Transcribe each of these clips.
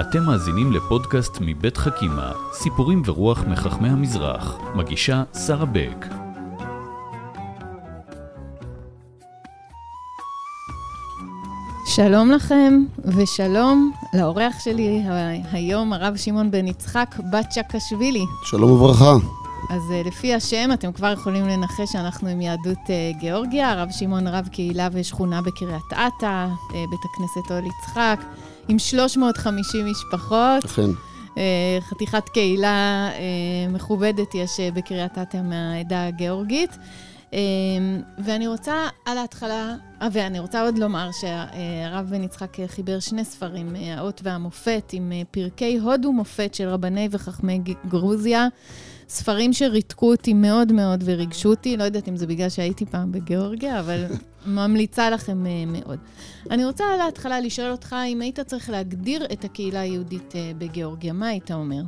אתם מאזינים לפודקאסט מבית חכימה, סיפורים ורוח מחכמי המזרח. מגישה שרה בק. שלום לכם, ושלום לאורח שלי היום, הרב שמעון בן יצחק, בת שקשווילי. שלום וברכה. אז uh, לפי השם, אתם כבר יכולים לנחש שאנחנו עם יהדות uh, גיאורגיה. הרב שמעון רב קהילה ושכונה בקריית אתא, uh, בית הכנסת אוהל יצחק, עם 350 משפחות. אכן. Uh, חתיכת קהילה uh, מכובדת יש uh, בקריית אתא מהעדה הגיאורגית. ואני רוצה על ההתחלה, ואני רוצה עוד לומר שהרב בן יצחק חיבר שני ספרים, האות והמופת, עם פרקי הוד ומופת של רבני וחכמי גרוזיה. ספרים שריתקו אותי מאוד מאוד וריגשו אותי, לא יודעת אם זה בגלל שהייתי פעם בגיאורגיה, אבל ממליצה לכם מאוד. אני רוצה להתחלה לשאול אותך, אם היית צריך להגדיר את הקהילה היהודית בגיאורגיה, מה היית אומר?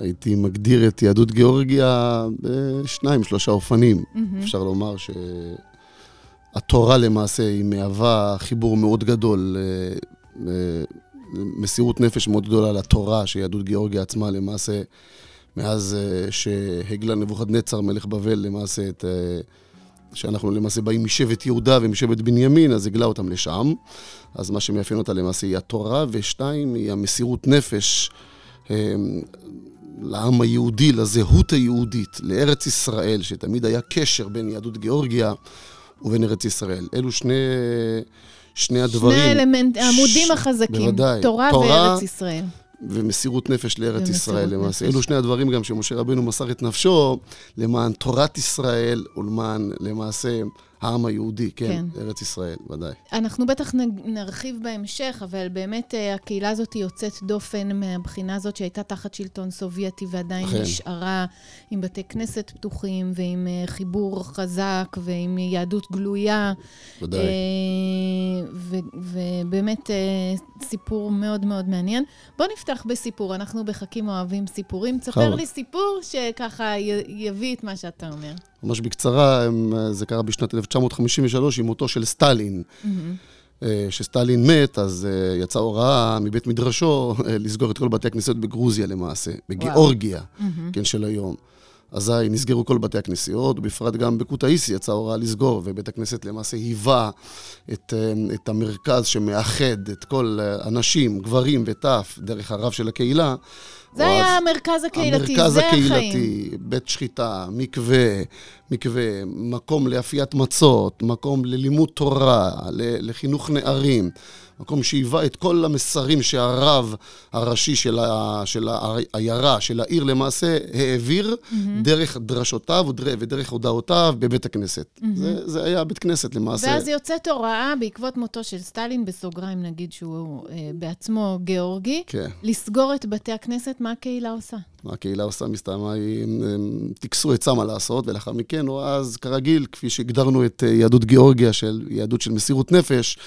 הייתי מגדיר את יהדות גיאורגיה בשניים, שלושה אופנים. Mm-hmm. אפשר לומר שהתורה למעשה היא מהווה חיבור מאוד גדול, מסירות נפש מאוד גדולה לתורה, שיהדות גיאורגיה עצמה למעשה מאז uh, שהגלה נבוכדנצר מלך בבל למעשה את... Uh, שאנחנו למעשה באים משבט יהודה ומשבט בנימין, אז הגלה אותם לשם. אז מה שמאפיין אותה למעשה היא התורה, ושתיים, היא המסירות נפש um, לעם היהודי, לזהות היהודית, לארץ ישראל, שתמיד היה קשר בין יהדות גיאורגיה ובין ארץ ישראל. אלו שני... שני הדברים... שני אלמנט, העמודים ש... החזקים, בוודאי. תורה, תורה וארץ ישראל. ומסירות נפש לארץ ישראל למעשה. אלו שני הדברים גם שמשה רבנו מסר את נפשו למען תורת ישראל ולמען למעשה העם היהודי, כן, כן, ארץ ישראל, ודאי. אנחנו בטח נרחיב בהמשך, אבל באמת אה, הקהילה הזאת היא יוצאת דופן מהבחינה הזאת שהייתה תחת שלטון סובייטי ועדיין כן. נשארה עם בתי כנסת פתוחים ועם אה, חיבור חזק ועם יהדות גלויה. ודאי. אה, ובאמת סיפור מאוד מאוד מעניין. בוא נפתח בסיפור, אנחנו בחכים אוהבים סיפורים. תספר לי סיפור שככה יביא את מה שאתה אומר. ממש בקצרה, זה קרה בשנת 1953 עם מותו של סטלין. כשסטלין mm-hmm. מת, אז uh, יצאה הוראה מבית מדרשו לסגור את כל בתי הכנסיות בגרוזיה למעשה, בגיאורגיה, mm-hmm. כן, של היום. אזי נסגרו כל בתי הכנסיות, ובפרט גם בקוטאיסי יצאה הוראה לסגור, ובית הכנסת למעשה היווה את, את המרכז שמאחד את כל הנשים, גברים וטף, דרך הרב של הקהילה. זה היה המרכז הקהילתי, המרכז זה הקהילתי, החיים. המרכז הקהילתי, בית שחיטה, מקווה, מקווה, מקום לאפיית מצות, מקום ללימוד תורה, לחינוך נערים. מקום שהיווה את כל המסרים שהרב הראשי של, ה, של העיירה, של העיר למעשה, העביר mm-hmm. דרך דרשותיו ודרך הודעותיו בבית הכנסת. Mm-hmm. זה, זה היה בית כנסת למעשה. ואז יוצאת הוראה בעקבות מותו של סטלין, בסוגריים נגיד שהוא אה, בעצמו גיאורגי, כן. לסגור את בתי הכנסת, מה הקהילה עושה? הקהילה מסתמה, הם טקסו עצה מה לעשות, ולאחר מכן, או אז, כרגיל, כפי שהגדרנו את אה, יהדות גיאורגיה, של יהדות של מסירות נפש,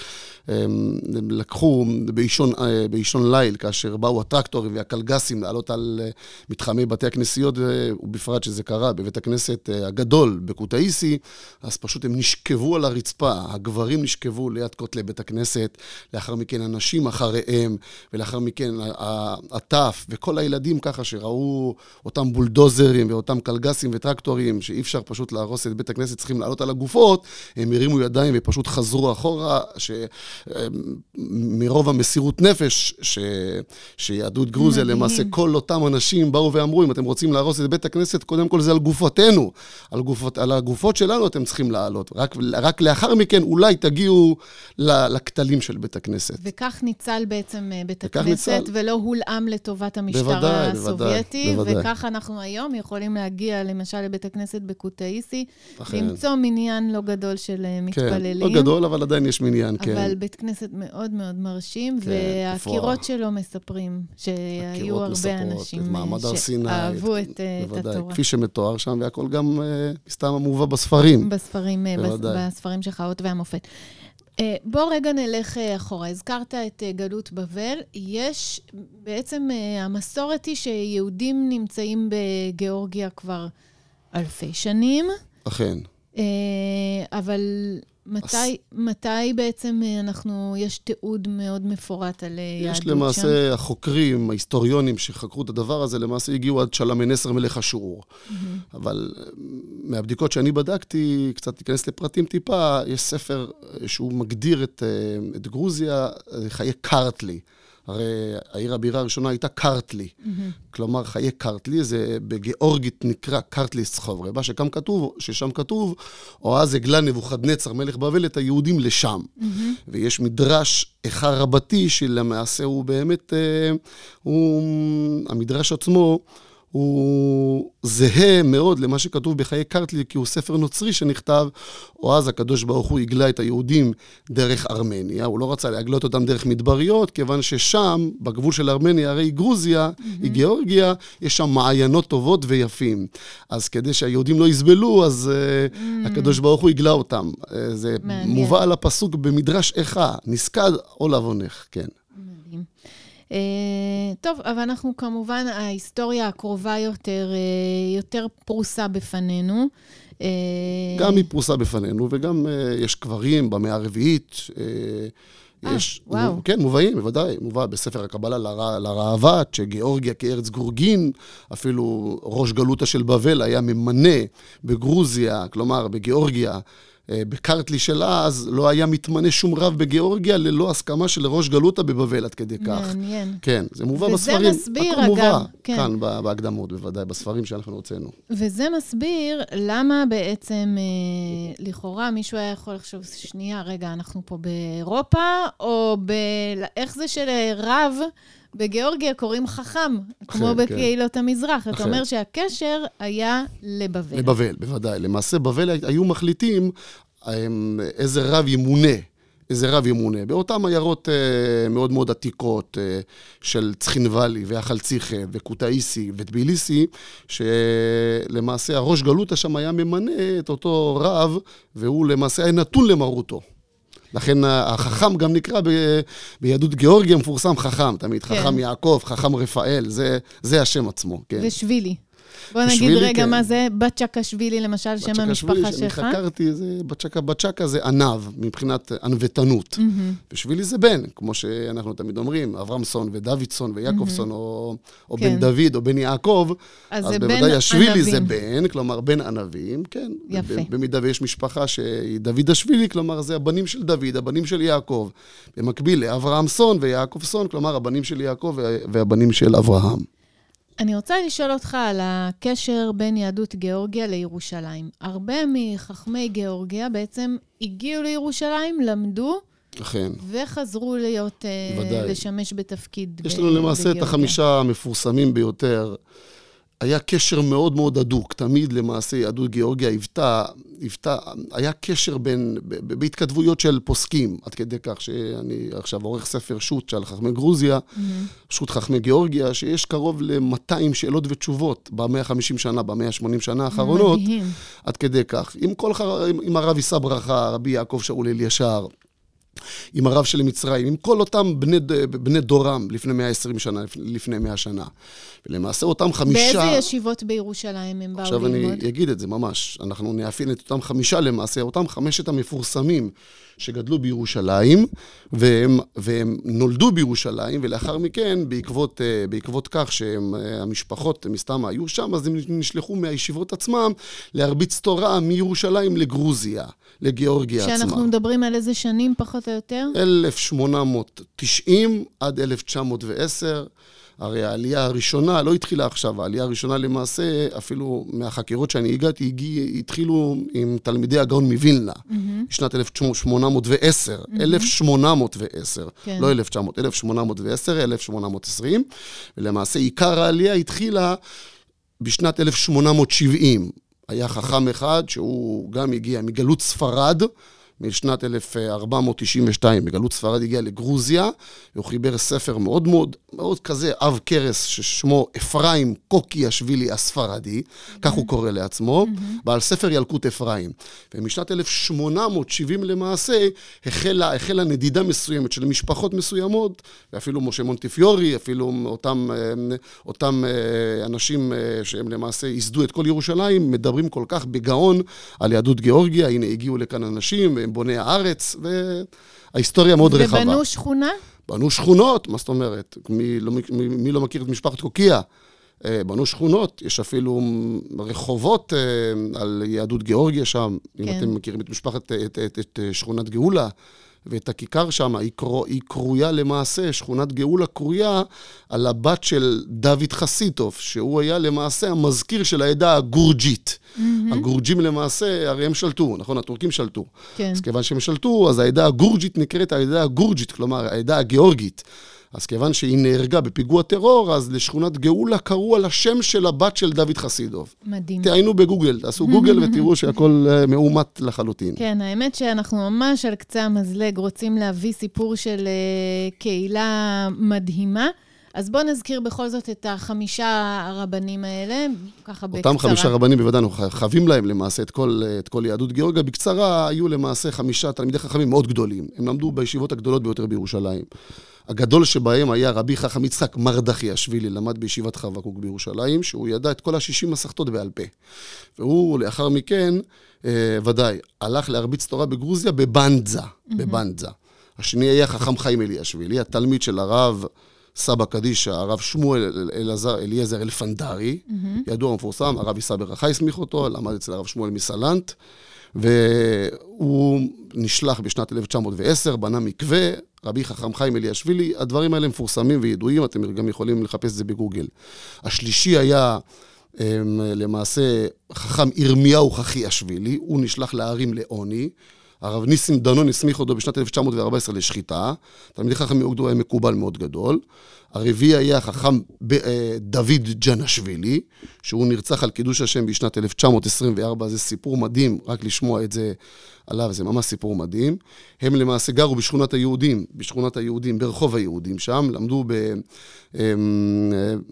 הם לקחו באישון, אה, באישון ליל, כאשר באו הטרקטורים והקלגסים לעלות על אה, מתחמי בתי הכנסיות, ובפרט שזה קרה בבית הכנסת הגדול בקוטאיסי, אז פשוט הם נשכבו על הרצפה, הגברים נשכבו ליד כותלי בית הכנסת, לאחר מכן הנשים אחריהם, ולאחר מכן הטף, וכל הילדים ככה שראו אותם בולדוזרים ואותם קלגסים וטרקטורים, שאי אפשר פשוט להרוס את בית הכנסת, צריכים לעלות על הגופות, הם הרימו ידיים ופשוט חזרו אחורה, שמרוב המסירות נפש, ש... שיהדות גרוזיה, מדהים. למעשה כל אותם אנשים באו ואמרו, אם אתם רוצים להרוס את בית הכנסת, קודם כל זה על גופותינו. על, גופות, על הגופות שלנו אתם צריכים לעלות. רק, רק לאחר מכן אולי תגיעו לכתלים של בית הכנסת. וכך ניצל בעצם אה, בית הכנסת, ניצל... ולא הולאם לטובת המשטר הסובייטי. בוודאי. וככה אנחנו היום יכולים להגיע למשל לבית הכנסת בקוטאיסי, למצוא מניין לא גדול של אה, מתפללים. כן, לא גדול, אבל עדיין יש מניין, אבל כן. אבל בית כנסת מאוד מאוד מרשים, כן, והקירות שלו מספרים שהיו הרבה מספרות, אנשים שאהבו את, אה, את התורה. כפי שמתואר שם, והכל גם אה, מסתם מובא בספרים. בספרים, בספרים שלך, האות והמופת. אה, בוא רגע נלך אה, אחורה. הזכרת את אה, גלות בבל. יש, בעצם המסורת היא שיהודים נמצאים בגיאורגיה כבר אלפי שנים. אכן. אבל מתי, מתי בעצם אה, אנחנו, יש תיעוד מאוד מפורט על אה, יהדות יש שם? למעשה, החוקרים, ההיסטוריונים שחקרו את הדבר הזה, למעשה הגיעו עד שלמנסר מלך אשור. אבל אה, מהבדיקות שאני בדקתי, קצת להיכנס לפרטים טיפה, יש ספר שהוא מגדיר את, את גרוזיה, חיי קארטלי. הרי העיר הבירה הראשונה הייתה קארטלי. כלומר, חיי קארטלי, זה בגיאורגית נקרא קארטלי סחוברבה, שכאן כתוב, ששם כתוב, או אז הגלה נבוכדנצר מלך בבל את היהודים לשם. ויש מדרש איכה רבתי, שלמעשה הוא באמת, אה, הוא, המדרש עצמו, הוא זהה מאוד למה שכתוב בחיי קרטלי, כי הוא ספר נוצרי שנכתב, או אז הקדוש ברוך הוא הגלה את היהודים דרך ארמניה, הוא לא רצה להגלות אותם דרך מדבריות, כיוון ששם, בגבול של ארמניה, הרי היא גרוזיה, mm-hmm. היא גיאורגיה, יש שם מעיינות טובות ויפים. אז כדי שהיהודים לא יסבלו, אז mm-hmm. הקדוש ברוך הוא הגלה אותם. אה, זה מעניין. מובא על הפסוק במדרש איכה, נסקד או לבונך, כן. מדהים. טוב, אבל אנחנו כמובן, ההיסטוריה הקרובה יותר, uh, יותר פרוסה בפנינו. Uh, גם היא פרוסה בפנינו, וגם יש קברים במאה הרביעית. יש, 아, וואו. כן, מובאים, בוודאי. מובא בספר הקבלה לרע, לראב"ד, שגיאורגיה כארץ גורגין, אפילו ראש גלותא של בבל היה ממנה בגרוזיה, כלומר בגיאורגיה, בקרטלי של אז לא היה מתמנה שום רב בגיאורגיה ללא הסכמה של ראש גלותא בבבל עד כדי כך. מעניין. כן, זה מובא וזה בספרים. וזה מסביר, אגב. מובא כן. כאן בהקדמות, בוודאי, בספרים שאנחנו הוצאנו. וזה מסביר למה בעצם, אה, לכאורה, מישהו היה יכול לחשוב, שנייה, רגע, אנחנו פה באירופה, או ב... איך זה שלרב... בגיאורגיה קוראים חכם, כמו כן. בקהילות המזרח. אתה. אומר שהקשר היה לבבל. לבבל, בוודאי. למעשה, בבל היו מחליטים הם, איזה רב ימונה. איזה רב ימונה. באותן עיירות אה, מאוד מאוד עתיקות אה, של צחינוואלי ואחלציחה וקוטאיסי וטביליסי, שלמעשה הראש גלותא שם היה ממנה את אותו רב, והוא למעשה היה נתון למרותו. לכן החכם גם נקרא ב, ביהדות גיאורגיה מפורסם חכם, תמיד. כן. חכם יעקב, חכם רפאל, זה, זה השם עצמו, כן. ושבילי. בוא נגיד רגע כן. מה זה בצ'קשווילי, למשל, שם המשפחה שלך. חקרתי, זה בצ'קה, בצ'קה זה עניו, מבחינת ענוותנות. בשבילי זה בן, כמו שאנחנו תמיד אומרים, אברמסון ודוידסון ויעקובסון, או, או כן. בן דוד או בן יעקב, אז אז בוודאי השבילי זה. בן, כלומר בן ענבים, כן. יפה. במידה ויש משפחה שהיא דוד השבילי, כלומר זה הבנים של דוד, הבנים של יעקב. במקביל לאברהמסון ויעקובסון, כלומר הבנים של יעקב וה- והבנים של אברהם. אני רוצה לשאול אותך על הקשר בין יהדות גיאורגיה לירושלים. הרבה מחכמי גיאורגיה בעצם הגיעו לירושלים, למדו, אכן. וחזרו להיות, אה, ודאי. לשמש בתפקיד יש ב- לנו למעשה את בגיאורגיה. החמישה המפורסמים ביותר. היה קשר מאוד מאוד הדוק, תמיד למעשה יהדות גיאורגיה היוותה, היוותה, היה קשר בין, בהתכתבויות של פוסקים, עד כדי כך שאני עכשיו עורך ספר שו"ת של חכמי גרוזיה, שו"ת חכמי גיאורגיה, שיש קרוב ל-200 שאלות ותשובות ב-150 שנה, ב-180 שנה האחרונות, מדהים. עד כדי כך. עם כל, עם הרב יישא ברכה, רבי יעקב שאול אלישר, עם הרב של מצרים, עם כל אותם בני, בני דורם לפני 120 שנה, לפני 100 שנה. ולמעשה אותם חמישה... באיזה ישיבות בירושלים הם באו עכשיו אני ללמוד? אגיד את זה ממש. אנחנו נאפיין את אותם חמישה למעשה, אותם חמשת המפורסמים שגדלו בירושלים, והם, והם נולדו בירושלים, ולאחר מכן, בעקבות, אה, בעקבות כך שהמשפחות מסתם היו שם, אז הם נשלחו מהישיבות עצמם להרביץ תורה מירושלים לגרוזיה, לגיאורגיה עצמה. שאנחנו מדברים על איזה שנים פחות או יותר? 1890 עד 1910. הרי העלייה הראשונה לא התחילה עכשיו, העלייה הראשונה למעשה, אפילו מהחקירות שאני הגעתי, הגיע, התחילו עם תלמידי הגאון מווילנה, בשנת 1810, 1810, כן. לא 1900, 1810, 1820, ולמעשה עיקר העלייה התחילה בשנת 1870. היה חכם אחד שהוא גם הגיע מגלות ספרד, משנת 1492, בגלות ספרד הגיע לגרוזיה, והוא חיבר ספר מאוד מאוד, מאוד כזה עב כרס, ששמו אפרים קוקי השבילי הספרדי, כך הוא קורא לעצמו, בעל ספר ילקוט אפרים. ומשנת 1870 למעשה, החלה, החלה נדידה מסוימת של משפחות מסוימות, ואפילו משה מונטיפיורי, אפילו אותם, אה, אותם אה, אנשים אה, שהם למעשה ייסדו את כל ירושלים, מדברים כל כך בגאון על יהדות גיאורגיה, הנה הגיעו לכאן אנשים, והם הם בוני הארץ, וההיסטוריה מאוד ובנו רחבה. ובנו שכונה? בנו שכונות, מה זאת אומרת? מי לא, מי, מי לא מכיר את משפחת קוקיה? אה, בנו שכונות, יש אפילו רחובות אה, על יהדות גיאורגיה שם, כן. אם אתם מכירים את משפחת, את, את, את, את שכונת גאולה. ואת הכיכר שם, היא, קרו, היא קרויה למעשה, שכונת גאולה קרויה על הבת של דוד חסיטוב, שהוא היה למעשה המזכיר של העדה הגורג'ית. Mm-hmm. הגורג'ים למעשה, הרי הם שלטו, נכון? הטורקים שלטו. כן. אז כיוון שהם שלטו, אז העדה הגורג'ית נקראת העדה הגורג'ית, כלומר, העדה הגיאורגית. אז כיוון שהיא נהרגה בפיגוע טרור, אז לשכונת גאולה קראו על השם של הבת של דוד חסידוב. מדהים. תעיינו בגוגל, תעשו גוגל ותראו שהכל אה, מאומת לחלוטין. כן, האמת שאנחנו ממש על קצה המזלג רוצים להביא סיפור של uh, קהילה מדהימה. אז בואו נזכיר בכל זאת את החמישה הרבנים האלה, ככה בקצרה. אותם חמישה רבנים, בוודאי, אנחנו חייבים להם למעשה את כל, את כל יהדות גיאורגיה. בקצרה, היו למעשה חמישה תלמידי חכמים מאוד גדולים. הם למדו בישיבות הגדולות ביותר בירושלים. הגדול שבהם היה רבי חכם יצחק מרדכי השבילי, למד בישיבת חבקוק בירושלים, שהוא ידע את כל השישים מסכתות בעל פה. והוא, לאחר מכן, אה, ודאי, הלך להרביץ תורה בגרוזיה בבנדזה, mm-hmm. בבנדזה. השני היה חכם חיים אלישבילי, התלמיד של הרב סבא קדישא, הרב שמואל אלעזר אליעזר אלפנדרי, mm-hmm. ידוע ומפורסם, הרב ייסא ברכה הסמיך אותו, למד אצל הרב שמואל מסלנט. והוא נשלח בשנת 1910, בנה מקווה, רבי חכם חיים אלישבילי, הדברים האלה מפורסמים וידועים, אתם גם יכולים לחפש את זה בגוגל. השלישי היה אמ, למעשה חכם ירמיהו חכיאשווילי, הוא נשלח להרים לעוני. הרב ניסים דנון הסמיך אותו בשנת 1914 לשחיטה. תלמידי חכם מאוד היה מקובל מאוד גדול. הרביעי היה חכם אה, דוד ג'נשווילי, שהוא נרצח על קידוש השם בשנת 1924, זה סיפור מדהים, רק לשמוע את זה עליו, זה ממש סיפור מדהים. הם למעשה גרו בשכונת היהודים, בשכונת היהודים, ברחוב היהודים שם, למדו ב, אה,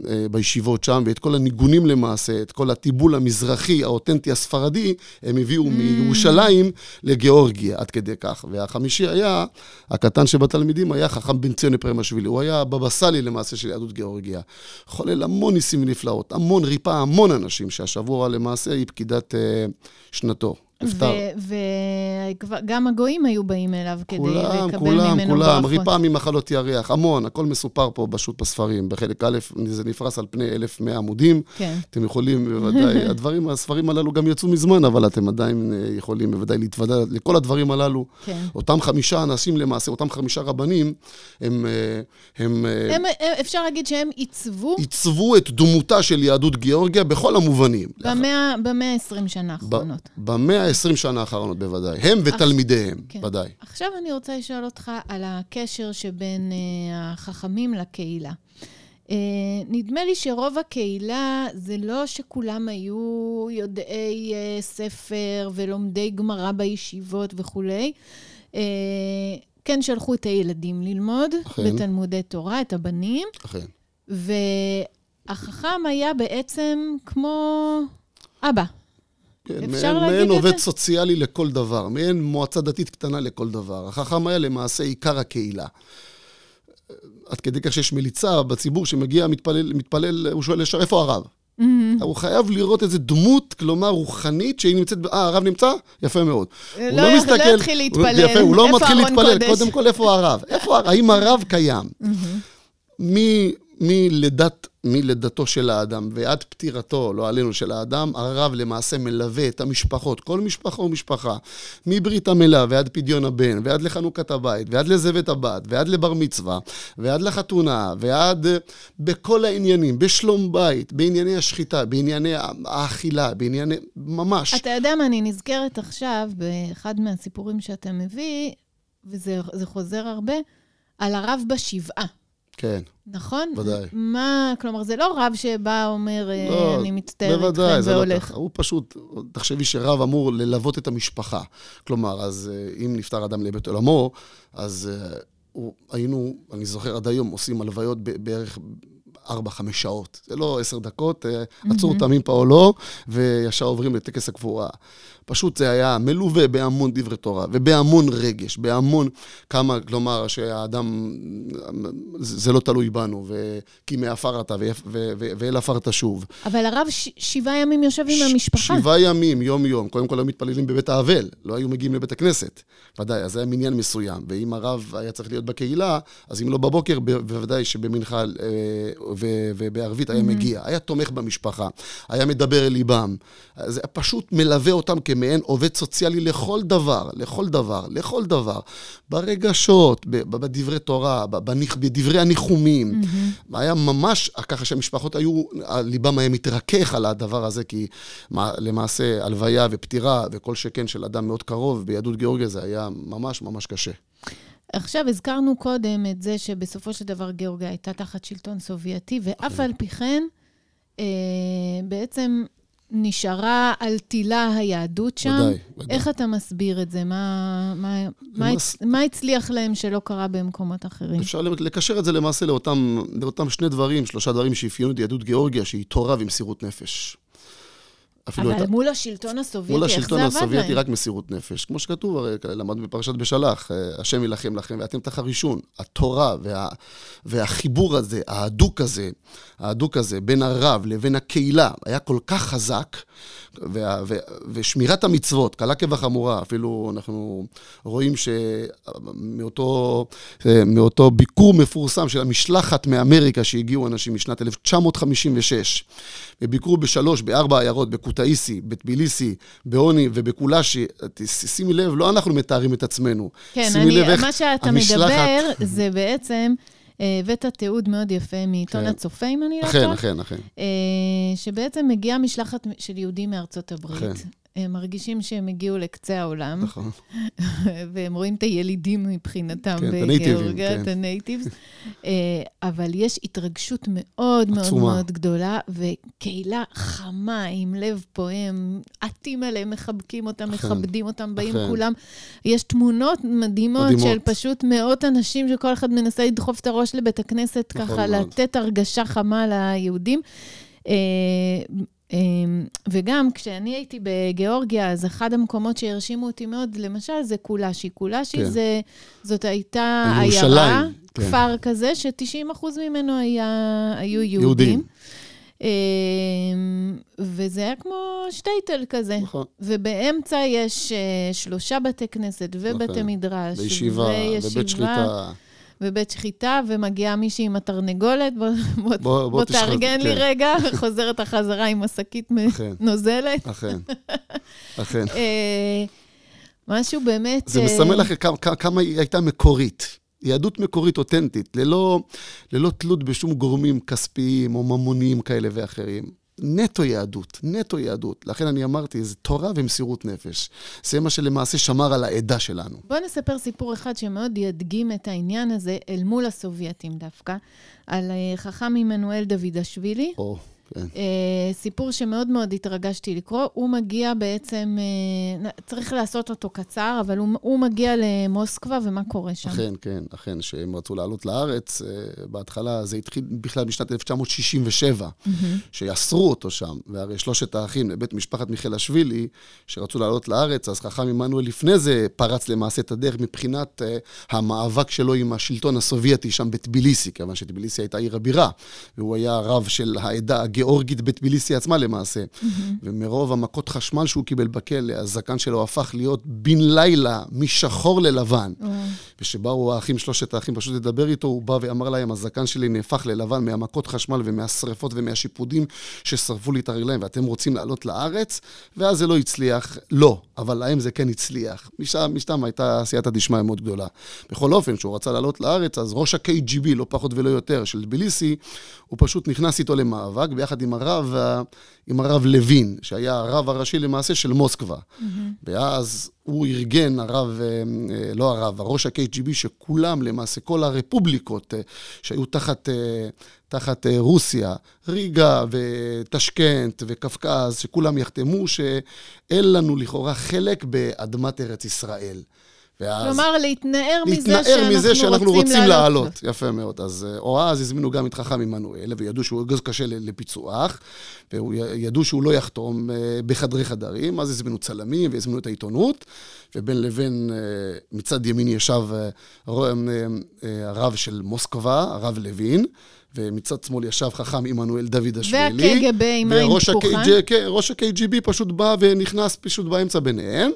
אה, בישיבות שם, ואת כל הניגונים למעשה, את כל הטיבול המזרחי, האותנטי הספרדי, הם הביאו mm. מירושלים לגיאורגיה, עד כדי כך. והחמישי היה, הקטן שבתלמידים, היה חכם בן ציון פרמשווילי, הוא היה הבבא סאלי למעשה של יהדות גיאורגיה. חולל המון ניסים ונפלאות, המון ריפא, המון אנשים, שהשבוע למעשה היא פקידת uh, שנתו. נפטר. וגם הגויים היו באים אליו כדי כולם, לקבל כולם, ממנו כולם, ברכות. ריפא ממחלות ירח, המון, הכל מסופר פה פשוט בספרים. בחלק א', זה נפרס על פני 1,100 עמודים. כן. אתם יכולים בוודאי, הדברים, הספרים הללו גם יצאו מזמן, אבל אתם עדיין אה, יכולים בוודאי להתוודע לכל הדברים הללו. כן. אותם חמישה אנשים למעשה, אותם חמישה רבנים, הם... אה, הם, אה, הם, אפשר להגיד שהם עיצבו עיצבו את דמותה של יהדות גיאורגיה בכל המובנים. במאה ה-20 שנה האחרונות. במאה ה-20 שנה האחרונות בוודאי. הם ותלמידיהם, כן. ודאי. עכשיו אני רוצה לשאול אותך על הקשר שבין uh, החכמים לקהילה. Uh, נדמה לי שרוב הקהילה זה לא שכולם היו יודעי uh, ספר ולומדי גמרא בישיבות וכולי. Uh, כן שלחו את הילדים ללמוד אכן. בתלמודי תורה, את הבנים, אכן. והחכם היה בעצם כמו אבא. כן, אפשר מעין, להגיד מעין עובד זה? סוציאלי לכל דבר, מעין מועצה דתית קטנה לכל דבר. החכם היה למעשה עיקר הקהילה. עד כדי כך שיש מליצה בציבור שמגיע, מתפלל, מתפלל הוא שואל, "ישר, איפה הרב? Mm-hmm. הוא חייב לראות איזה דמות, כלומר רוחנית, שהיא נמצאת, אה, הרב נמצא? יפה מאוד. לא הוא י- לא יתחיל להתפלל, יפה, הוא לא מתחיל להתפלל, קודש? קודם כל, איפה הרב? איפה, הר- האם הרב קיים? מ- מלידת, מלידתו של האדם ועד פטירתו, לא עלינו, של האדם, הרב למעשה מלווה את המשפחות, כל משפחה ומשפחה, מברית המילה ועד פדיון הבן, ועד לחנוכת הבית, ועד לזבת הבת, ועד לבר מצווה, ועד לחתונה, ועד אה, בכל העניינים, בשלום בית, בענייני השחיטה, בענייני האכילה, בענייני... ממש. אתה יודע מה, אני נזכרת עכשיו באחד מהסיפורים שאתה מביא, וזה זה חוזר הרבה, על הרב בשבעה, כן, נכון? ודאי. מה, כלומר, זה לא רב שבא, אומר, אה, לא, אני מצטער איתכם בוודאי, זה לא והולך. ככה. הוא פשוט, תחשבי שרב אמור ללוות את המשפחה. כלומר, אז אה, אם נפטר אדם לבית עולמו, אז אה, הוא, היינו, אני זוכר עד היום, עושים הלוויות בערך ארבע-חמש שעות. זה לא עשר דקות, mm-hmm. עצור תמים פעולו, וישר עוברים לטקס הקבורה. פשוט זה היה מלווה בהמון דברי תורה ובהמון רגש, בהמון כמה, כלומר, שהאדם, זה לא תלוי בנו, וכי מעפר אתה ואל עפר תשוב. אבל הרב ש- שבעה ימים יושב עם המשפחה. שבעה ימים, יום-יום. קודם כל היו מתפללים בבית האבל, לא היו מגיעים לבית הכנסת. ודאי, אז זה היה מניין מסוים. ואם הרב היה צריך להיות בקהילה, אז אם לא בבוקר, בוודאי שבמנחה אה, ובערבית היה מגיע. היה תומך במשפחה, היה מדבר אל ליבם. זה פשוט מלווה אותם כ... כמעין עובד סוציאלי לכל דבר, לכל דבר, לכל דבר. ברגשות, בדברי תורה, בדברי הניחומים. Mm-hmm. היה ממש ככה שהמשפחות היו, ליבם היה מתרכך על הדבר הזה, כי למעשה הלוויה ופטירה וכל שכן של אדם מאוד קרוב ביהדות גיאורגיה זה היה ממש ממש קשה. עכשיו, הזכרנו קודם את זה שבסופו של דבר גיאורגיה הייתה תחת שלטון סובייטי, ואף על פי כן, אה, בעצם נשארה על תילה היהדות שם. ודאי, ודאי. איך אתה מסביר את זה? מה, מה, מה, למס... מה הצליח להם שלא קרה במקומות אחרים? אפשר לקשר את זה למעשה לאותם, לאותם שני דברים, שלושה דברים שאפיינו את יהדות גיאורגיה, שהיא תורה ומסירות נפש. אבל את... מול השלטון הסובייטי? מול השלטון הסובייטי רק מסירות נפש. כמו שכתוב, הרי למדנו בפרשת בשלח, אה, השם יילחם לכם ואתם תחרישון. התורה וה, והחיבור הזה, ההדוק הזה, ההדוק הזה בין הרב לבין הקהילה, היה כל כך חזק, וה, ו, ושמירת המצוות, קלה כבחמורה, אפילו אנחנו רואים שמאותו מאותו ביקור מפורסם של המשלחת מאמריקה שהגיעו אנשים משנת 1956, וביקרו בשלוש, בארבע עיירות, בקוטאיסי, בטביליסי, בעוני ובקולאשי, שימי לב, לא אנחנו מתארים את עצמנו. כן, אני, מה שאתה המשלחת... מדבר זה בעצם... אה, הבאת תיעוד מאוד יפה מעיתון כן. הצופה, אם אני לא טועה. אכן, אכן, אכן. שבעצם מגיעה משלחת של יהודים מארצות הברית. אכן. הם מרגישים שהם הגיעו לקצה העולם. נכון. והם רואים את הילידים מבחינתם כן, בגיאורגיה, כן. את הנייטיבס. אה, אבל יש התרגשות מאוד מאוד מאוד גדולה, וקהילה חמה, עם לב פועם, עטים עליהם, מחבקים אותם, מכבדים אותם, באים כולם. יש תמונות מדהימות, מדהימות של פשוט מאות אנשים שכל אחד מנסה לדחוף את הראש לבית הכנסת, נכון ככה מאוד. לתת הרגשה חמה ליהודים. וגם כשאני הייתי בגיאורגיה, אז אחד המקומות שהרשימו אותי מאוד, למשל, זה קולאשי. קולאשי כן. זה, זאת הייתה עיירה, כן. כפר כזה, ש-90% ממנו היה, היו יהודים. יהודים. אמ, וזה היה כמו שטייטל כזה. נכון. ובאמצע יש אה, שלושה בתי כנסת ובתי נכון. מדרש. וישיבה, ובית שחיטה. ובית שחיטה, ומגיעה מישהי עם התרנגולת, בוא, בוא, בוא, בוא תארגן לי כן. רגע, חוזרת החזרה עם השקית נוזלת. אכן, אכן. אה, משהו באמת... זה מסמל לך כמה, כמה היא הייתה מקורית. יהדות מקורית אותנטית, ללא, ללא תלות בשום גורמים כספיים או ממוניים כאלה ואחרים. נטו יהדות, נטו יהדות. לכן אני אמרתי, זה תורה ומסירות נפש. זה מה שלמעשה שמר על העדה שלנו. בוא נספר סיפור אחד שמאוד ידגים את העניין הזה אל מול הסובייטים דווקא, על אה, חכם עמנואל דוידשווילי. או. כן. אה, סיפור שמאוד מאוד התרגשתי לקרוא. הוא מגיע בעצם, אה, צריך לעשות אותו קצר, אבל הוא, הוא מגיע למוסקבה, ומה קורה שם? אכן, כן, אכן, שהם רצו לעלות לארץ. אה, בהתחלה זה התחיל בכלל משנת 1967, mm-hmm. שאסרו אותו שם. והרי שלושת האחים לבית משפחת מיכאלשווילי, שרצו לעלות לארץ, אז חכם עמנואל לפני זה פרץ למעשה את הדרך מבחינת המאבק שלו עם השלטון הסובייטי שם בטביליסי, כיוון שטביליסי הייתה עיר הבירה, והוא היה רב של העדה גיאורגית בטביליסי עצמה למעשה. Mm-hmm. ומרוב המכות חשמל שהוא קיבל בכלא, הזקן שלו הפך להיות בן לילה, משחור ללבן. Mm-hmm. וכשבאו האחים, שלושת האחים, פשוט לדבר איתו, הוא בא ואמר להם, הזקן שלי נהפך ללבן מהמכות חשמל ומהשרפות ומהשיפודים ששרפו לי את הרגליים, ואתם רוצים לעלות לארץ? ואז זה לא הצליח. לא, אבל להם זה כן הצליח. משם, משם הייתה סייעתא דשמיא מאוד גדולה. בכל אופן, כשהוא רצה לעלות לארץ, אז ראש ה-KGB, לא פחות ולא יותר, של טביליסי, הוא פשוט נכנס איתו למאבק, ביחד עם הרב, עם הרב לוין, שהיה הרב הראשי למעשה של מוסקבה. Mm-hmm. ואז הוא ארגן, הרב, אה, אה, לא הרב, הראש ה-KGB, שכולם למעשה, כל הרפובליקות אה, שהיו תחת, תחת רוסיה, ריגה וטשקנט וקפקז, שכולם יחתמו שאין לנו לכאורה חלק באדמת ארץ ישראל. ואז... כלומר, להתנער, להתנער מזה שאנחנו, מזה שאנחנו רוצים, רוצים לעלות. יפה מאוד. אז או אז הזמינו גם את חכם עמנואל, וידעו שהוא אגוז קשה לפיצוח, וידעו שהוא לא יחתום בחדרי חדרים, אז הזמינו צלמים והזמינו את העיתונות, ובין לבין מצד ימין ישב הרב של מוסקבה, הרב לוין. ומצד שמאל ישב חכם עמנואל דוד השבילי. והקג"ב עם עין פקוחה. כן, ראש ה-KGB פשוט בא ונכנס פשוט באמצע ביניהם.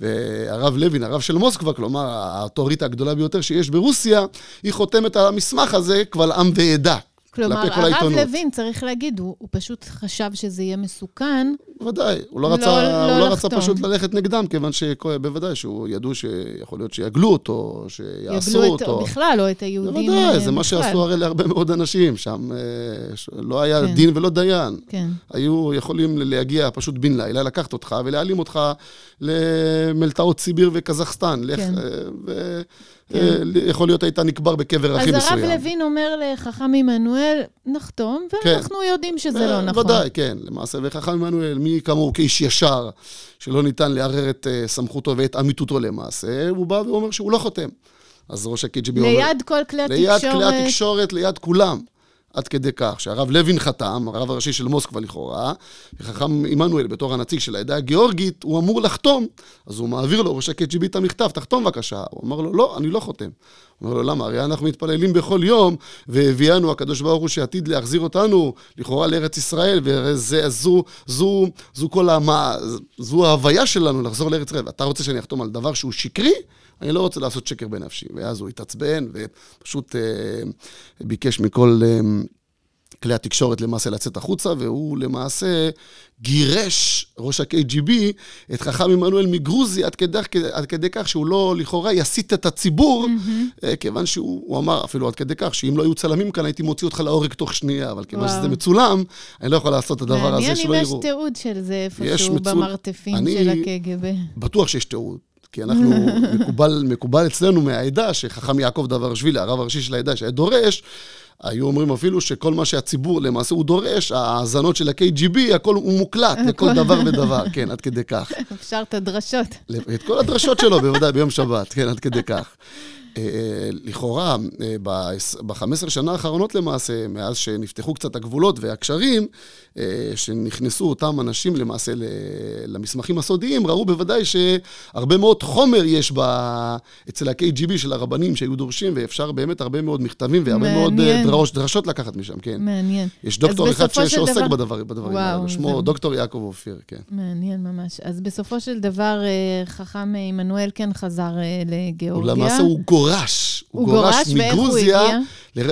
והרב לוין, הרב של מוסקבה, כלומר, האוטוריטה הגדולה ביותר שיש ברוסיה, היא חותמת על המסמך הזה קבל עם ועדה. כלומר, הרב לוין, צריך להגיד, הוא, הוא פשוט חשב שזה יהיה מסוכן. בוודאי, הוא לא, לא רצה, לא, הוא לא רצה פשוט ללכת נגדם, כיוון שבוודאי שהוא ידעו שיכול להיות שיגלו אותו, שיעשו יגלו אותו. יגלו בכלל, או את היהודים בוודאי, זה בכלל. מה שעשו הרי להרבה מאוד אנשים, שם אה, לא היה כן. דין ולא דיין. כן. היו יכולים להגיע פשוט בן לילה, לקחת אותך ולהעלים אותך למלטעות סיביר וקזחסטן. כן. לך, ו... כן. יכול להיות היית נקבר בקבר הכי מסוים. אז הרב לוין אומר לחכם עמנואל, נחתום, כן. ואנחנו כן. יודעים שזה לא נכון. ודאי, כן, למעשה. וחכם עמנואל, מי כמוהו כאיש ישר, שלא ניתן לערער את סמכותו ואת אמיתותו למעשה, הוא בא ואומר שהוא לא חותם. אז ראש ה-KGB אומר... ליד כל כלי התקשורת. ליד כלי התקשורת, ליד כולם. עד כדי כך שהרב לוין חתם, הרב הראשי של מוסקבה לכאורה, וחכם עמנואל בתור הנציג של העדה הגיאורגית, הוא אמור לחתום. אז הוא מעביר לו, ראש ה-KGB את המכתב, תחתום בבקשה. הוא אמר לו, לא, אני לא חותם. אומר לו, למה? הרי אנחנו מתפללים בכל יום, והביאנו הקדוש ברוך הוא שעתיד להחזיר אותנו, לכאורה לארץ ישראל, וזו זו, זו, זו כל המה, זו ההוויה שלנו לחזור לארץ ישראל. ואתה רוצה שאני אחתום על דבר שהוא שקרי? אני לא רוצה לעשות שקר בנפשי. ואז הוא התעצבן, ופשוט אה, ביקש מכל אה, כלי התקשורת למעשה לצאת החוצה, והוא למעשה גירש, ראש ה-KGB, את חכם עמנואל מגרוזי, עד כדי, עד כדי כך שהוא לא, לכאורה, יסיט את הציבור, mm-hmm. כיוון שהוא אמר, אפילו עד כדי כך, שאם לא היו צלמים כאן, הייתי מוציא אותך להורג תוך שנייה, אבל כיוון שזה מצולם, אני לא יכול לעשות את הדבר הזה שלא יראו. מעניין אם יש תיעוד של זה איפשהו. במרתפים אני... של ה-KGB. בטוח שיש תיעוד. כי אנחנו, מקובל, מקובל אצלנו מהעדה, שחכם יעקב דברשווילי, הרב הראשי של העדה, שהיה דורש, היו אומרים אפילו שכל מה שהציבור למעשה הוא דורש, ההאזנות של ה-KGB, הכל הוא מוקלט לכל דבר ודבר, כן, עד כדי כך. אפשר את הדרשות. את כל הדרשות שלו, בוודאי, ביום שבת, כן, עד כדי כך. אה, אה, לכאורה, אה, ב-15 שנה האחרונות למעשה, מאז שנפתחו קצת הגבולות והקשרים, שנכנסו אותם אנשים למעשה למסמכים הסודיים, ראו בוודאי שהרבה מאוד חומר יש ב... אצל ה-KGB של הרבנים שהיו דורשים, ואפשר באמת הרבה מאוד מכתבים והרבה מאוד דרש, דרשות לקחת משם, כן. מעניין. יש דוקטור אחד ש... שעוסק דבר... בדבר, בדברים האלה, שמו זה... דוקטור יעקב אופיר, כן. מעניין ממש. אז בסופו של דבר, חכם עמנואל כן חזר לגיאורגיה. למעשה הוא גורש. הוא, הוא גורש, מגרוזיה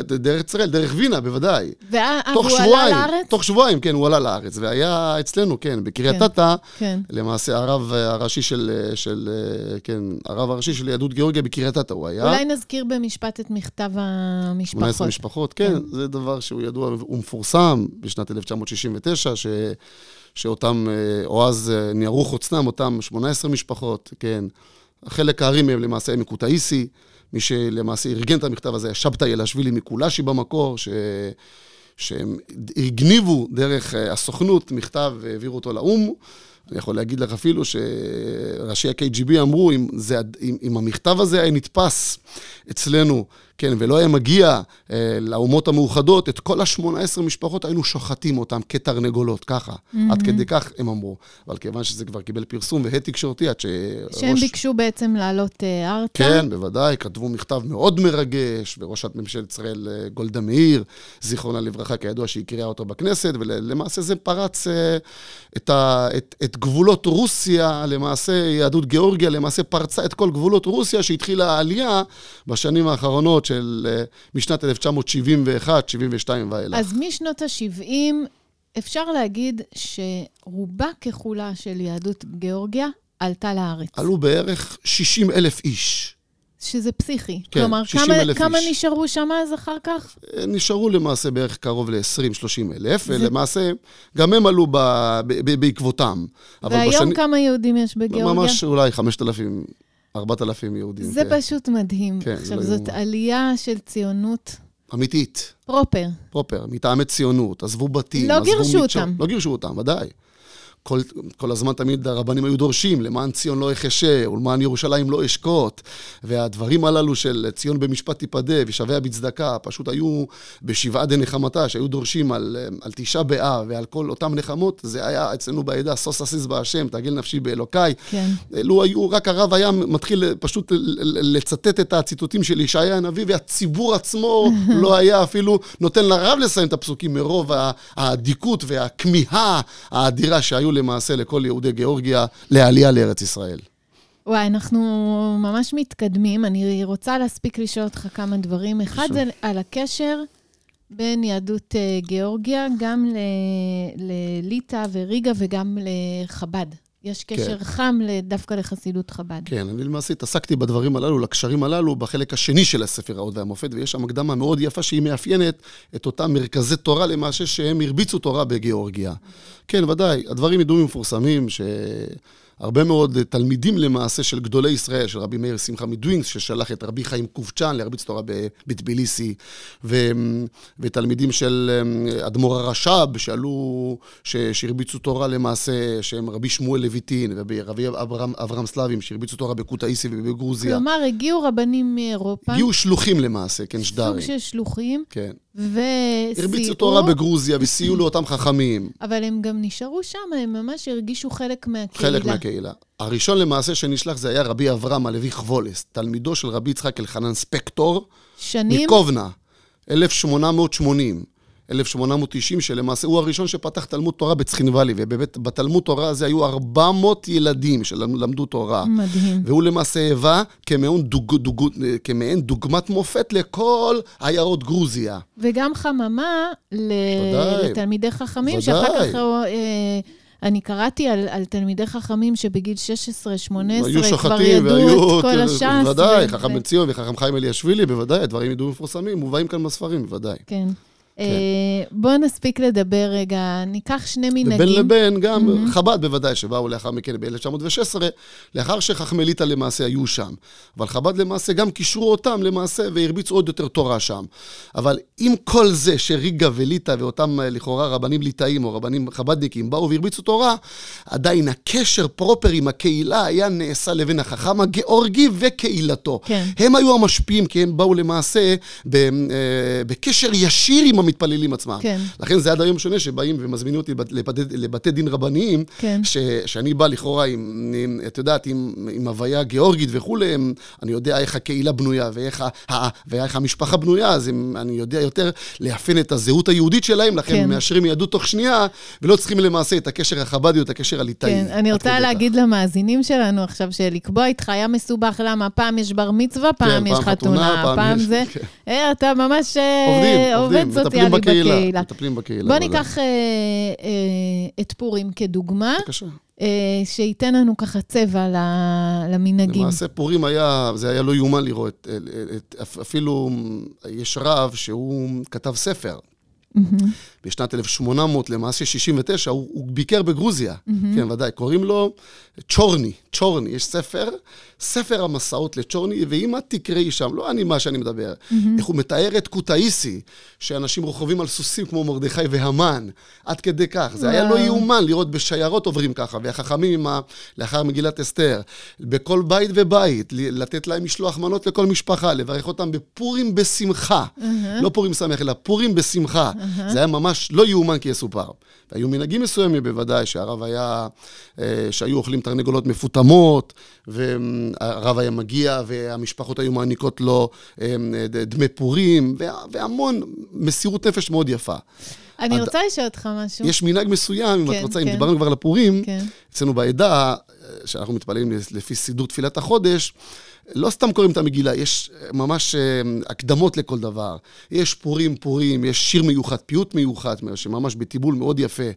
דרך ישראל, דרך וינה, בוודאי. והוא עלה לארץ? תוך שבועיים, כן, הוא עלה לארץ. והיה אצלנו, כן, בקריית כן, אתא, כן. למעשה הרב הראשי של, של, כן, הרב הראשי של יהדות גיאורגיה בקריית אתא הוא היה. אולי נזכיר במשפט את מכתב המשפחות. 18 משפחות, כן, כן, זה דבר שהוא ידוע, הוא מפורסם בשנת 1969, ש... שאותם, או אז ניערו חוצנם, אותם 18 משפחות, כן. חלק הארי מהם למעשה הם מקוטאיסי. מי שלמעשה ארגן את המכתב הזה היה שבתאי אלשווילי מקולאשי במקור, ש... שהם הגניבו דרך אה, הסוכנות מכתב והעבירו אותו לאו"ם. אני יכול להגיד לך אפילו שראשי ה-KGB אמרו, אם, זה, אם, אם המכתב הזה היה נתפס אצלנו כן, ולא היה מגיע אה, לאומות המאוחדות, את כל ה-18 משפחות היינו שוחטים אותם כתרנגולות, ככה. Mm-hmm. עד כדי כך הם אמרו. אבל כיוון שזה כבר קיבל פרסום והד תקשורתי, עד שראש... שהם ביקשו בעצם לעלות אה, ארצה? כן, בוודאי, כתבו מכתב מאוד מרגש, וראשת ממשלת ישראל אה, גולדה מאיר, זיכרונה לברכה, כידוע שהיא קריאה אותו בכנסת, ולמעשה זה פרץ אה, את, ה, את, את גבולות רוסיה, למעשה יהדות גיאורגיה, למעשה פרצה את כל גבולות רוסיה, שהתחילה העלייה בשנים האחרונות. של אה, משנת 1971, 72 ואילך. אז משנות ה-70 אפשר להגיד שרובה ככולה של יהדות גיאורגיה עלתה לארץ. עלו בערך 60 אלף איש. שזה פסיכי. כן, כלומר, 60 כמה, אלף כמה איש. נשארו שם אז אחר כך? אה, נשארו למעשה בערך קרוב ל-20-30 אלף, זה... ולמעשה גם הם עלו ב, ב, ב, בעקבותם. והיום בשני... כמה יהודים יש בגיאורגיה? ממש אולי 5,000 4,000 יהודים. זה כן. פשוט מדהים. כן, עכשיו, לא זאת יום... עלייה של ציונות. אמיתית. פרופר. פרופר, מטעמי ציונות, עזבו בתים, לא עזבו גירשו אותם. לא גירשו אותם, ודאי. כל, כל הזמן תמיד הרבנים היו דורשים, למען ציון לא אחשה, ולמען ירושלים לא אשקוט. והדברים הללו של ציון במשפט תיפדה ושביה בצדקה, פשוט היו בשבעה דנחמתה, שהיו דורשים על, על תשעה באב ועל כל אותם נחמות, זה היה אצלנו בעדה, סוס אסיס בהשם, תגל נפשי באלוקיי. כן. אלו היו, רק הרב היה מתחיל פשוט לצטט את הציטוטים של ישעיה הנביא, והציבור עצמו לא היה אפילו נותן לרב לסיים את הפסוקים מרוב האדיקות והכמיהה האדירה שהיו למעשה לכל יהודי גיאורגיה לעלייה לארץ ישראל. וואי, אנחנו ממש מתקדמים. אני רוצה להספיק לשאול אותך כמה דברים. אחד זה על הקשר בין יהדות uh, גיאורגיה, גם לליטא וריגה וגם לחב"ד. יש קשר כן. חם דווקא לחסידות חב"ד. כן, אני למעשה התעסקתי בדברים הללו, לקשרים הללו, בחלק השני של הספר האות והמופת, ויש שם הקדמה מאוד יפה שהיא מאפיינת את אותם מרכזי תורה למעשה שהם הרביצו תורה בגיאורגיה. כן, ודאי, הדברים ידועים ומפורסמים, ש... הרבה מאוד תלמידים למעשה של גדולי ישראל, של רבי מאיר שמחה מדווינגס, ששלח את רבי חיים קובצ'אן להרביץ תורה בטביליסי, ו, ותלמידים של אמ, אדמו"ר הרש"ב, שעלו, שהרביצו תורה למעשה, שהם רבי שמואל לויטין, ורבי אברהם, אברהם סלבים, שהרביצו תורה בקוטאיסי ובגרוזיה. כלומר, הגיעו רבנים מאירופה. הגיעו שלוחים למעשה, כן, שדרים. סוג של שלוחים. כן. וסייעו... הרביצו תורה בגרוזיה וסייעו לאותם חכמים. אבל הם גם נשארו שם, הם ממש הרגישו חלק מהקהילה. חלק מהקהילה. הראשון למעשה שנשלח זה היה רבי אברהם הלוי חבולס, תלמידו של רבי יצחק אלחנן ספקטור. שנים? מקובנה, 1880. 1890, שלמעשה הוא הראשון שפתח תלמוד תורה בצחינוואלי, ובתלמוד תורה הזה היו 400 ילדים שלמדו תורה. מדהים. והוא למעשה היווה כמעין, דוג, דוג, כמעין דוגמת מופת לכל עיירות גרוזיה. וגם חממה לתלמידי חכמים, שאחר כך... אה, אני קראתי על, על תלמידי חכמים שבגיל 16-18 כבר ידעו את כל הש"ס. בוודאי, ו... חכם בן ציון וחכם חיים אלישווילי, בוודאי, הדברים ידועים מפורסמים, מובאים כאן בספרים, בוודאי. כן. כן. אה, בואו נספיק לדבר רגע, ניקח שני מנהגים. בין לבין, גם mm-hmm. חב"ד בוודאי, שבאו לאחר מכן ב-1916, לאחר שחכמי ליטא למעשה היו שם. אבל חב"ד למעשה גם קישרו אותם למעשה והרביצו עוד יותר תורה שם. אבל עם כל זה שריגה וליטא ואותם אה, לכאורה רבנים ליטאים או רבנים חב"דניקים באו והרביצו תורה, עדיין הקשר פרופר עם הקהילה היה נעשה לבין החכם הגיאורגי וקהילתו. כן. הם היו המשפיעים, כי הם באו למעשה אה, בקשר ישיר עם המתפללים עצמם. כן. לכן זה עד היום שונה שבאים ומזמינים אותי לבתי, לבתי דין רבניים, כן. ש, שאני בא לכאורה עם, עם את יודעת, עם, עם הוויה גיאורגית וכולי, אני יודע איך הקהילה בנויה ואיך, ה, ואיך המשפחה בנויה, אז הם, אני יודע יותר לאפיין את הזהות היהודית שלהם, לכן כן. מאשרים יהדות תוך שנייה, ולא צריכים למעשה את הקשר החב"די או את הקשר הליטאי. כן, אני רוצה להגיד כך. למאזינים שלנו עכשיו, שלקבוע איתך היה מסובך, למה? פעם יש בר מצווה, פעם כן, יש פעם חתונה, פעם, פעם יש... זה... כן. אה, אתה ממש אה, עובד עובדים, סוציאלי בקהילה. בקהילה. מטפלים בקהילה. בוא ניקח אה, אה, את פורים כדוגמה. בבקשה. אה, שייתן לנו ככה צבע למנהגים. למעשה פורים היה, זה היה לא יאומן לראות. את, אפילו יש רב שהוא כתב ספר. Mm-hmm. בשנת 1800, למעשה 69, הוא, הוא ביקר בגרוזיה. Mm-hmm. כן, ודאי. קוראים לו צ'ורני, צ'ורני. יש ספר, ספר המסעות לצ'ורני, ואם את תקראי שם, לא אני מה שאני מדבר, mm-hmm. איך הוא מתאר את קוטאיסי, שאנשים רוכבים על סוסים כמו מרדכי והמן, עד כדי כך. זה wow. היה לא יאומן לראות בשיירות עוברים ככה, והחכמים, ה... לאחר מגילת אסתר, בכל בית ובית, לתת להם משלוח מנות לכל משפחה, לברך אותם בפורים בשמחה. Mm-hmm. לא פורים שמח, אלא פורים בשמחה. זה היה ממש לא יאומן כי יסופר. והיו מנהגים מסוימים בוודאי, שהרב היה, אה, שהיו אוכלים תרנגולות מפותמות, והרב היה מגיע, והמשפחות היו מעניקות לו אה, דמי פורים, והמון מסירות נפש מאוד יפה. אני עד... רוצה לשאול אותך משהו. יש מנהג מסוים, אם כן, את רוצה, כן. אם דיברנו כבר על הפורים, כן. אצלנו בעדה, אה, שאנחנו מתפללים לפי סידור תפילת החודש, לא סתם קוראים את המגילה, יש ממש הקדמות לכל דבר. יש פורים פורים, יש שיר מיוחד, פיוט מיוחד, שממש בטיבול מאוד יפה.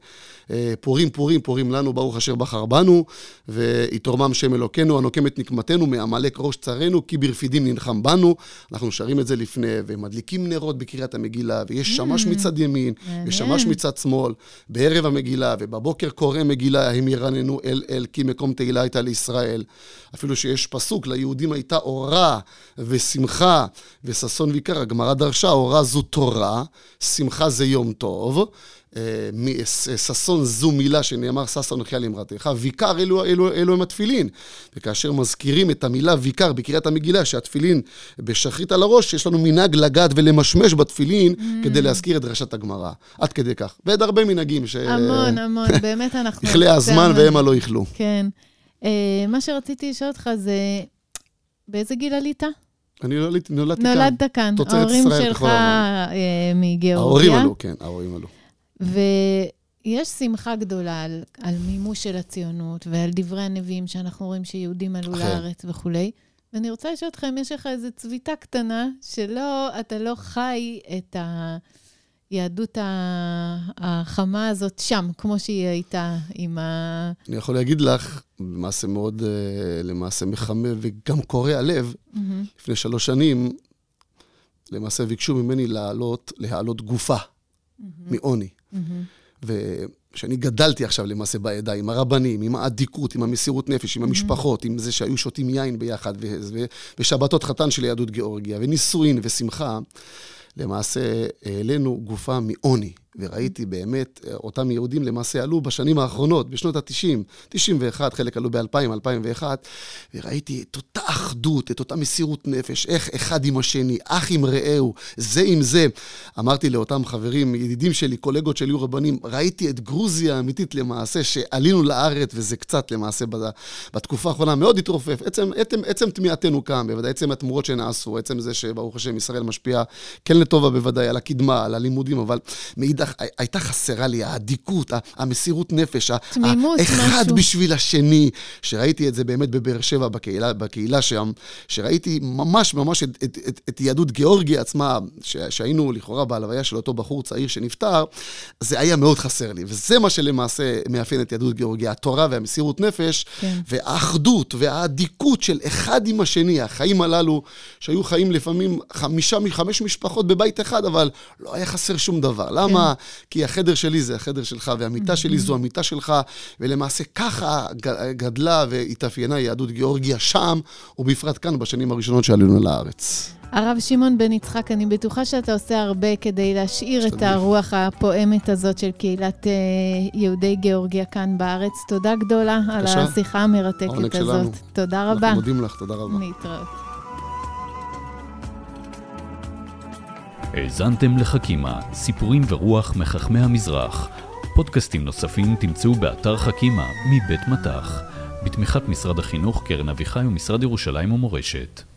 אה, פורים פורים פורים לנו, ברוך אשר בחר בנו, ויתרומם שם אלוקינו, הנוקם את נקמתנו, מעמלק ראש צרינו, כי ברפידים נלחם בנו. אנחנו שרים את זה לפני, ומדליקים נרות בקריאת המגילה, ויש שמש מצד ימין, ושמש מצד שמאל, בערב המגילה, ובבוקר קורא מגילה, הם ירננו אל אל, כי מקום תהילה הייתה לישראל. אפילו שיש פסוק ליהודים הייתה אורה ושמחה וששון ויקר. הגמרא דרשה, אורה זו תורה, שמחה זה יום טוב. ששון זו מילה שנאמר ששון חייה למרתך, ויקר אלו, אלו, אלו הם התפילין. וכאשר מזכירים את המילה ויקר בקריאת המגילה, שהתפילין בשחרית על הראש, יש לנו מנהג לגעת ולמשמש בתפילין mm. כדי להזכיר את דרשת הגמרא. עד כדי כך. ועוד הרבה מנהגים ש... המון, המון, באמת אנחנו... יכלה הזמן והמה לא יכלו. כן. מה שרציתי לשאול אותך זה, באיזה גיל עלית? אני נולדתי, נולדתי כאן. נולדת כאן. תוצרת ישראל, ההורים שלך uh, מגיאורגיה. ההורים עלו, כן, ההורים עלו. ויש שמחה גדולה על, על מימוש של הציונות ועל דברי הנביאים שאנחנו רואים שיהודים עלו אחרי. לארץ וכולי. ואני רוצה לשאול אותך אם יש לך איזו צביטה קטנה, שלא, אתה לא חי את היהדות החמה הזאת שם, כמו שהיא הייתה עם ה... אני יכול להגיד לך, למעשה מאוד, אה, למעשה מחמם וגם קורע לב, mm-hmm. לפני שלוש שנים, למעשה ביקשו ממני לעלות, להעלות גופה mm-hmm. מעוני. Mm-hmm. וכשאני גדלתי עכשיו למעשה בעדה, עם הרבנים, עם האדיקות, עם המסירות נפש, עם המשפחות, עם זה שהיו שותים יין ביחד, ושבתות חתן של יהדות גיאורגיה, ונישואין ושמחה, למעשה העלינו גופה מעוני. וראיתי באמת, אותם יהודים למעשה עלו בשנים האחרונות, בשנות ה-90, 91, חלק עלו ב-2000, 2001, וראיתי את אותה אחדות, את אותה מסירות נפש, איך אחד עם השני, אח עם רעהו, זה עם זה. אמרתי לאותם חברים, ידידים שלי, קולגות שלי רבנים, ראיתי את גרוזיה האמיתית למעשה, שעלינו לארץ, וזה קצת למעשה בתקופה האחרונה מאוד התרופף. עצם, עצם, עצם תמיהתנו כאן, בוודאי עצם התמורות שנעשו, עצם זה שברוך השם ישראל משפיע כן לטובה בוודאי, על הקדמה, על הלימודים, אבל מעיד מאידך, הייתה חסרה לי האדיקות, המסירות נפש, תמימות, משהו. האחד בשביל השני, שראיתי את זה באמת בבאר שבע, בקהילה, בקהילה שם, שראיתי ממש ממש את, את, את, את יהדות גיאורגיה עצמה, ש, שהיינו לכאורה בהלוויה של אותו בחור צעיר שנפטר, זה היה מאוד חסר לי. וזה מה שלמעשה מאפיין את יהדות גיאורגיה, התורה והמסירות נפש, כן. והאחדות והאדיקות של אחד עם השני, החיים הללו, שהיו חיים לפעמים חמישה, חמש משפחות בבית אחד, אבל לא היה חסר שום דבר. למה? כי החדר שלי זה החדר שלך, והמיטה שלי זו המיטה שלך, ולמעשה ככה גדלה והתאפיינה יהדות גיאורגיה שם, ובפרט כאן בשנים הראשונות שעלינו לארץ. הרב שמעון בן יצחק, אני בטוחה שאתה עושה הרבה כדי להשאיר את הרוח הפועמת הזאת של קהילת אה, יהודי גיאורגיה כאן בארץ. תודה גדולה על השיחה המרתקת הזאת. תודה רבה. אנחנו מודים לך, תודה רבה. להתראות. האזנתם לחכימה, סיפורים ורוח מחכמי המזרח. פודקאסטים נוספים תמצאו באתר חכימה מבית מטח, בתמיכת משרד החינוך, קרן אביחי ומשרד ירושלים ומורשת.